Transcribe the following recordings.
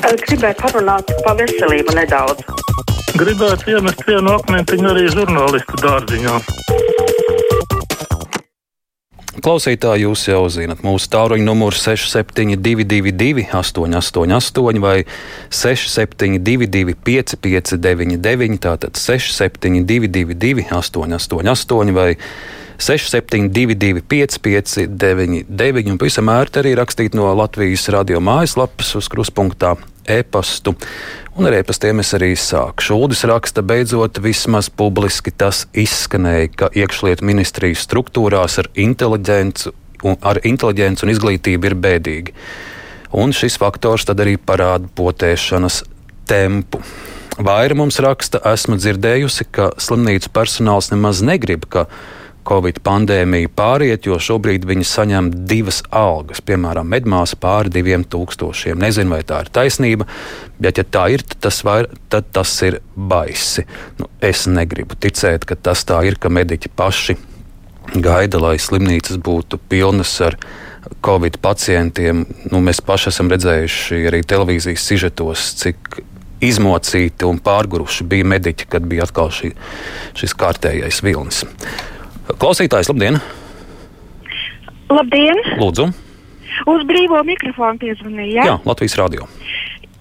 gribēju parunāt par veselību nedaudz. Gribētu iemest vienu akmentiņu arī žurnālistu dārziņā. Klausītāji, jūs jau zinat, mūsu tālruņa numurs 6722, 888, vai 672, 559, tātad 672, 888, vai 6722, 559, un pavisam ērti arī rakstīt no Latvijas radio mājaslapas uz kruspunktā e-pastu. Un ar e-pastiem es arī sāku. Šūdis raksta, beidzot, vismaz publiski tas izskanēja, ka iekšlietu ministrijas struktūrās ar inteliģenci un, ar inteliģenci un izglītību ir bēdīgi. Un šis faktors tad arī parāda potēšanas tempu. Vaira mums raksta, esmu dzirdējusi, ka slimnīcu personāls nemaz negrib, ka Covid pandēmija pāriet, jo šobrīd viņi saņem divas algas, piemēram, medmāsa pāri diviem tūkstošiem. Nezinu, vai tā ir taisnība, bet ja tā ir, tas, vair, tad tas ir baisi. Nu, es negribu ticēt, ka tas tā ir, ka mediķi paši gaida, lai slimnīcas būtu pilnas ar Covid pacientiem. Nu, mēs paši esam redzējuši arī televīzijas sižetos, cik izmocīti un pārguruši bija mediķi, kad bija atkal šī, šis kārtējais vilnis. Klausītājs, labdien! Labdien! Lūdzu! Uz brīvo mikrofonu piezvanīja. Jā, Latvijas radio.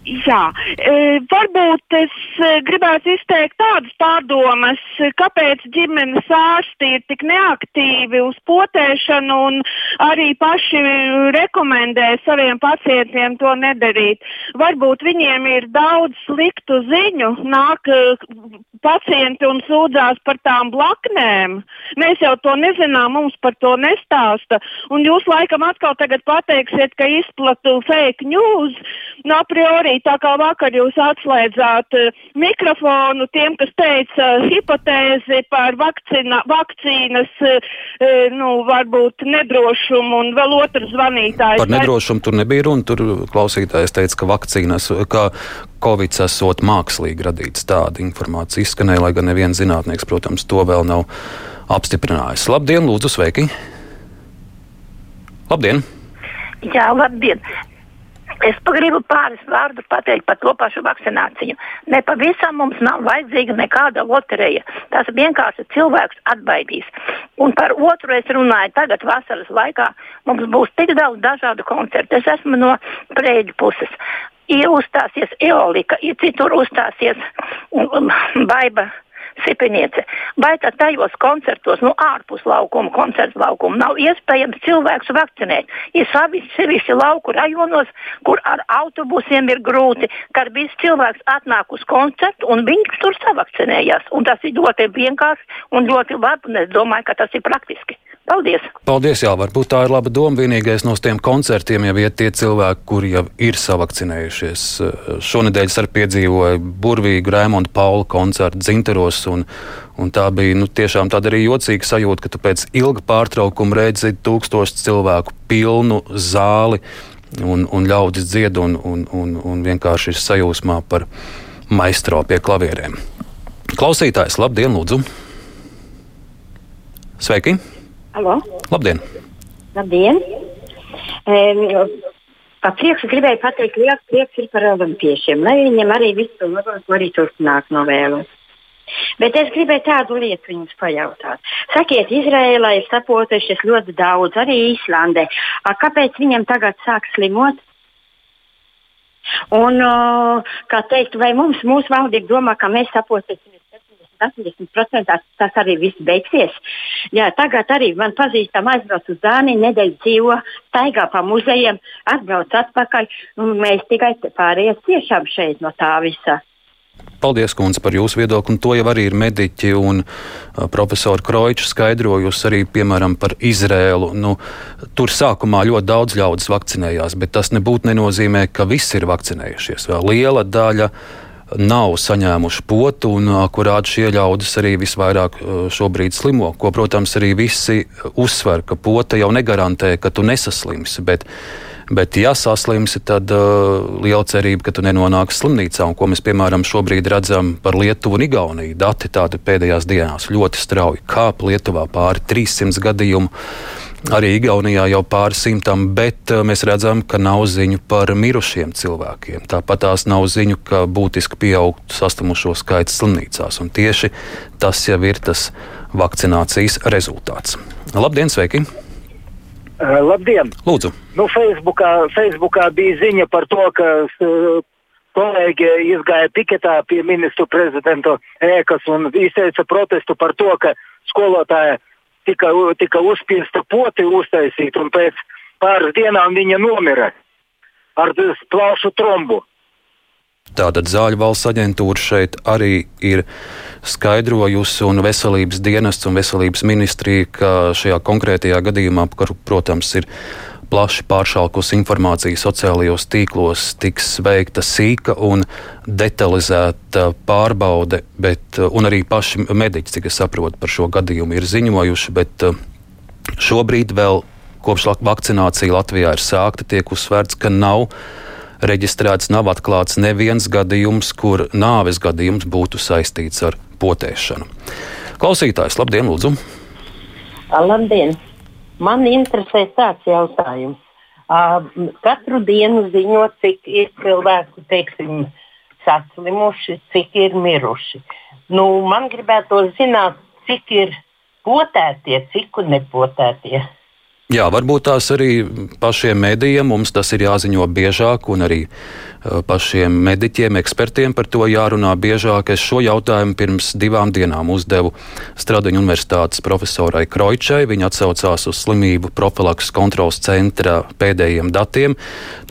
Jā, e, varbūt es e, gribētu izteikt tādas pārdomas, kāpēc ģimenes ārsti ir tik neaktīvi uz potēšanu un arī paši rekomendē saviem pacientiem to nedarīt. Varbūt viņiem ir daudz sliktu ziņu, nāk pacienti un sūdzās par tām blaknēm. Mēs jau to nezinām, mums par to nestāsta. Un jūs laikam atkal tagad pateiksiet, ka izplatu fake news. No a priori tā kā vakar jūs atslēdzāt uh, mikrofonu tiem, kas teica hipotēzi par vakcina, vakcīnas, uh, nu, varbūt nedrošumu un vēl otrs zvanītājs. Par nedrošumu tur nebija runa, tur klausītājs teica, ka vakcīnas, ka Covid esot mākslīgi radīts tāda informācija izskanēja, lai gan neviens zinātnieks, protams, to vēl nav apstiprinājis. Labdien, lūdzu, sveiki! Labdien! Jā, labdien! Es gribu pāris vārdus pateikt par to pašu vakcināciju. Ne pavisam mums nav vajadzīga nekāda loterija. Tas vienkārši cilvēks atbaidīs. Un par otru es runāju tagad vasaras laikā. Mums būs tik daudz dažādu koncertu. Es esmu no prēļu puses. Ir uzstāsies Eolika, ir citur uzstāsies um, Baiba sipiniece. Vai tad tajos koncertos, nu ārpus laukuma, koncertu laukuma, nav iespējams cilvēkus vakcinēt? Ir sevišķi lauku rajonos, kur ar autobusiem ir grūti, kad viss cilvēks atnāk uz koncertu un viņš tur savakcinējās. Un tas ir ļoti vienkārši un ļoti labi, un es domāju, ka tas ir praktiski. Paldies! Paldies, jā, varbūt tā ir laba doma. Vienīgais no tiem koncertiem jau iet tie cilvēki, kuri jau ir savakcinējušies. Šonadēļ es arī piedzīvoju burvīgu Rēmonda Paula koncertu Dzinteros, un, un tā bija nu, tiešām tāda arī jocīga sajūta, ka tu pēc ilga pārtraukuma redzi tūkstošu cilvēku pilnu zāli, un, un ļaudis dzied, un, un, un, un vienkārši ir sajūsmā par maistro pie klavierēm. Klausītājs, labdien, lūdzu! Sveiki! Halo. Labdien! Labdien! Um, pa priekšu gribēju pateikt, liels prieks ir par olimpiešiem, lai viņiem arī visu to labāko arī turpmāk novēlu. Bet es gribēju tādu lietu jums pajautāt. Sakiet, Izrēlā ir sapotušies ļoti daudz, arī Īslandē. Kāpēc viņiem tagad sāk slimot? Un, kā teikt, vai mums, mūsu valdība domā, ka mēs sapotīsimies 80% tas arī viss beigsies. Jā, tagad arī man pazīstama aizbrauc uz Dāniju, nedēļu dzīvo, staigā pa muzejiem, atbrauc atpakaļ, un mēs tikai pārējie ciešām šeit no tā visa. Paldies, Kundze, par jūsu viedokli. Un to jau arī ir mediķi un uh, profesori Kroičs skaidrojusi arī, piemēram, par Izrēlu. Nu, tur sākumā ļoti daudz ļaudis vakcinējās, bet tas nebūtu nenozīmē, ka visi ir vakcinējušies. Vēl liela daļa nav saņēmuši potu, un kurāt šie ļaudis arī visvairāk šobrīd slimo. Ko, protams, arī visi uzsver, ka pota jau negarantē, ka tu nesaslimsi. Bet, Bet, ja saslimsi, tad uh, liela cerība, ka tu nenonāksi slimnīcā. Un, ko mēs, piemēram, šobrīd redzam par Lietuvu un Igauniju, dati tādi pēdējās dienās ļoti strauji kāp Lietuvā pāri 300 gadījumu. Arī Igaunijā jau pāri simtam, bet uh, mēs redzam, ka nav ziņu par mirušiem cilvēkiem. Tāpat tās nav ziņu, ka būtiski pieaugtu sastamušo skaits slimnīcās. Un tieši tas jau ir tas vakcinācijas rezultāts. Labdien, sveiki! Uh, labdien! Lūdzu! Nu, Facebookā, Facebookā bija ziņa par to, ka uh, kolēģi izgāja piketā pie ministru prezidenta ēkas un izteica protestu par to, ka skolotāja tika, tika uzspiesta poti uztaisīt, un pēc pāris dienām viņa nomira ar plaušu trombu. Tātad Zāļu valsts aģentūra šeit arī ir skaidrojusi, un veselības dienests un veselības ministrija, ka šajā konkrētajā gadījumā, kur, protams, ir plaši pāršalkus informācija sociālajos tīklos, tiks veikta sīka un detalizēta pārbaude, bet, un arī paši mediķi, cik es saprotu, par šo gadījumu ir ziņojuši, bet eh, šobrīd vēl kopš vakcinācija Latvijā ir sākta, tiek uzsvērts, ka nav reģistrēts, nav atklāts neviens gadījums, kur nāves gadījums būtu saistīts ar potēšanu. Klausītājs, labdien, lūdzu! Labdien! Man interesē tāds jautājums. Uh, katru dienu ziņo, cik ir cilvēku, teiksim, saslimuši, cik ir miruši. Nu, man gribētu zināt, cik ir potētie, cik nepotētie. Jā, varbūt tās arī pašiem mēdījiem mums tas ir jāziņo biežāk, un arī uh, pašiem mediķiem, ekspertiem par to jārunā biežāk. Es šo jautājumu pirms divām dienām uzdevu Stradiņu universitātes profesorai Kroičai. Viņa atsaucās uz slimību profilakses kontrols centra pēdējiem datiem.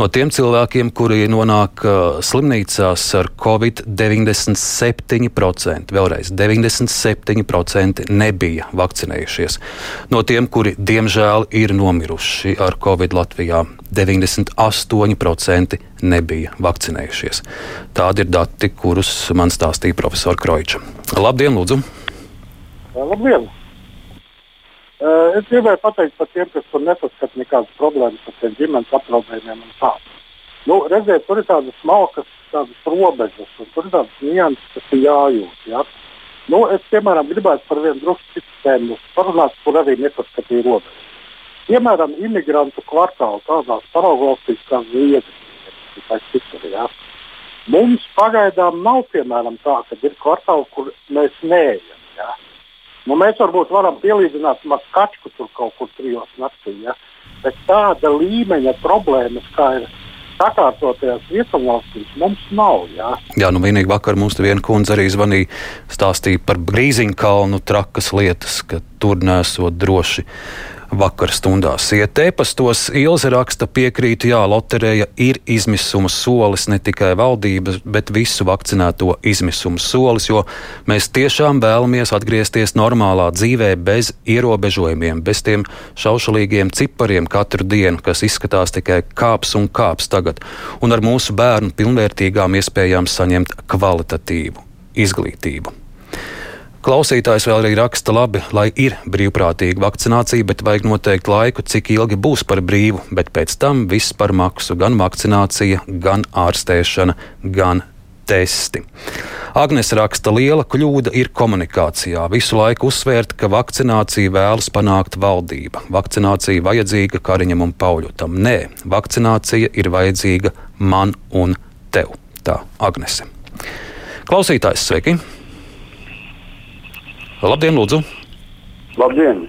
No tiem cilvēkiem, kuri nonāk uh, slimnīcās ar covid, 97%, vēlreiz 97% nebija vakcinējušies. No tiem, kuri diemžēl ir ir nomiruši ar Covid Latvijā. 98% nebija vakcinējušies. Tādi ir dati, kurus man stāstīja profesors Kroiča. Labdien, lūdzu! Labdien! Es gribēju pateikt par tiem, kas tur nesaskata nekādas problēmas ar tiem ģimenes apdraudējumiem un tā. Nu, redziet, tur ir tādas smalkas, tādas robežas, un tur ir tādas nianses, kas ir jājūt. Ja? Nu, es, piemēram, gribētu par vienu drusku citu tēmu parunāt, kur arī nesaskatīju robežas. Piemēram, imigrantu kvartāli tādās paraugvalstīs kā Zviedrija. Ja? Mums pagaidām nav piemēram tā, ka ir kvartāli, kur mēs neejam. Ja? Nu, mēs varbūt varam pielīdzināt maskačku tur kaut kur trijos naktī, ja? bet tāda līmeņa problēmas, kā ir sakārtotajās rietumvalstīs mums nav. Jā, jā nu vienīgi vakar mums te viena kundze arī zvanīja, stāstīja par Grīziņkalnu trakas lietas, ka tur nesot droši vakar stundās. Iet ēpastos Ilze raksta piekrītu, jā, loterija ir izmisuma solis ne tikai valdības, bet visu vakcinēto izmisuma solis, jo mēs tiešām vēlamies atgriezties normālā dzīvē bez ierobežojumiem, bez tiem šaušalīgiem cipariem katru dienu, kas izskatās tikai kāps un kāps tagad, un ar mūsu bērnu pilnvērtīgām iespējām saņemt kvalitatīvu izglītību. Klausītājs vēl arī raksta, labi, lai ir brīvprātīga vakcinācija, bet vajag noteikt laiku, cik ilgi būs par brīvu, bet pēc tam viss par maksu - gan vakcinācija, gan ārstēšana, gan testi. Agnēs raksta, liela kļūda ir komunikācijā. Visu laiku uzsvērt, ka vakcināciju vēlas panākt valdība. Vakcinācija vajadzīga Kariņam un Pauļotam. Nē, vakcinācija ir vajadzīga man un tev. Tā Agnese. Klausītājs, sveiki! Labdien, lūdzu! Labdien!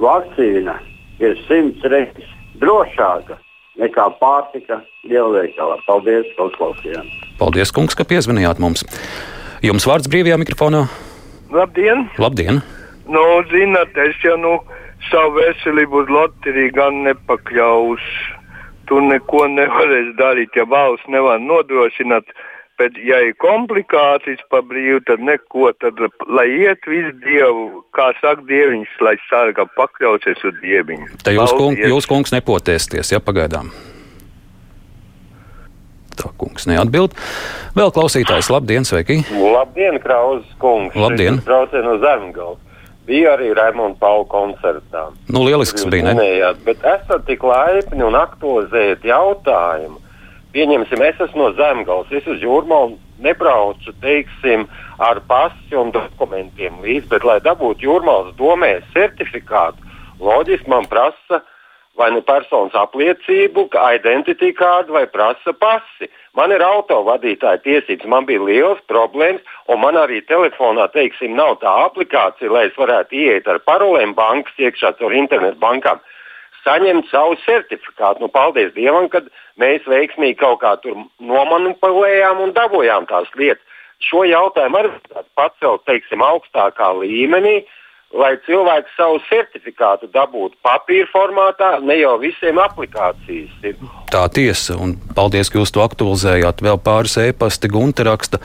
Vakcīna ir simts reizes drošāka nekā pārtika lielveikalā. Paldies, ka uzklausījāt! Paldies, kungs, ka piezvanījāt mums! Jums vārds brīvajā mikrofonā? Labdien! Labdien. Nu, zināt, es jau nu, savu veselību uz loteriju gan nepakļaušu. Tu neko nevarēsi darīt, ja valsts nevar nodrošināt Bet, ja ir komplikācijas pa brīvu, tad neko, tad lai iet visu dievu, kā saka dieviņš, lai sargā pakļauties uz dieviņu. Te jūs, kung, jūs kungs, nepotēsties, ja pagaidām. Tā kungs neatbild. Vēl klausītājs, labdien, sveiki! Labdien, Krauzes kungs! Labdien! Brauciet no Zemgala. Bija arī Raimonda Paula koncertā. Nu, lielisks bija, ne? Minējāt, bet esat tik laipni un aktualizējat jautājumu pieņemsim, es esmu no Zemgals, es uz jūrmālu nebraucu, teiksim, ar pasi un dokumentiem līdzi, bet, lai dabūtu jūrmālas domē certifikātu Loģiski man prasa vai nu personas apliecību, identitāti kārdu vai prasa pasi. Man ir autovadītāja tiesības, man bija liels problēmas, un man arī telefonā, teiksim, nav tā aplikācija, lai es varētu ieiet ar parolēm bankas iekšā caur internetu bankām. Saņemt savu certifikātu. Nu, paldies Dievam, ka mēs veiksmīgi kaut kā tur nomanipulējām un dabūjām tās lietas. Šo jautājumu arī pacelt, teiksim, augstākā līmenī, uh, lai cilvēks savu certifikātu dabūtu papīra formātā, ne jau visiem aplikācijas ir. Tā tiesa, un paldies, ka jūs to aktualizējāt. Vēl pāris e-pasti Gunte raksta.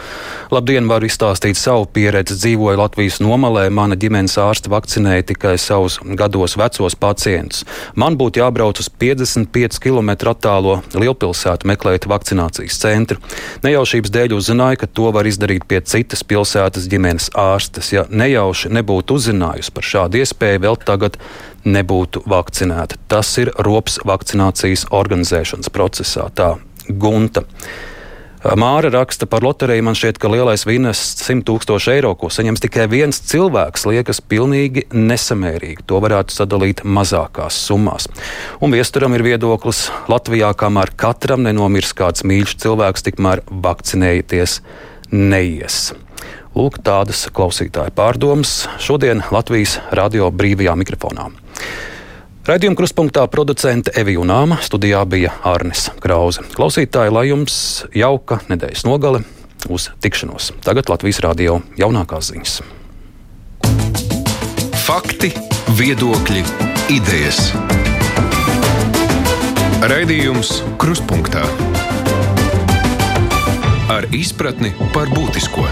Labdien, varu izstāstīt savu pieredzi. Dzīvoju Latvijas nomalē, mana ģimenes ārste vakcinēja tikai savus gados vecos pacientus. Man būtu jābrauc uz 55 km attālo lielpilsētu meklēt vakcinācijas centru. Nejaušības dēļ uzzināju, ka to var izdarīt pie citas pilsētas ģimenes ārstes. Ja nejauši nebūtu uzzinājusi par šādu iespēju, vēl tagad nebūtu vakcinēta. Tas ir rops vakcinācijas organizēšanas procesā. Tā Gunta. Māra raksta par loteriju. Man šķiet, ka lielais vīnes 100 tūkstoši eiro, ko saņems tikai viens cilvēks, liekas pilnīgi nesamērīgi. To varētu sadalīt mazākās summās. Un viesturam ir viedoklis Latvijā, kamēr katram nenomirs kāds mīļš cilvēks, tikmēr vakcinējieties neies. Lūk, tādas klausītāja pārdomas šodien Latvijas radio brīvajā mikrofonā. Raidījuma kruspunktā producente Evija Unāma, studijā bija Arnis Krause. Klausītāji, lai jums jauka nedēļas nogale uz tikšanos. Tagad Latvijas radio jaunākās ziņas. Fakti, viedokļi, idejas. Raidījums Kruspunkta ar izpratni par būtisko.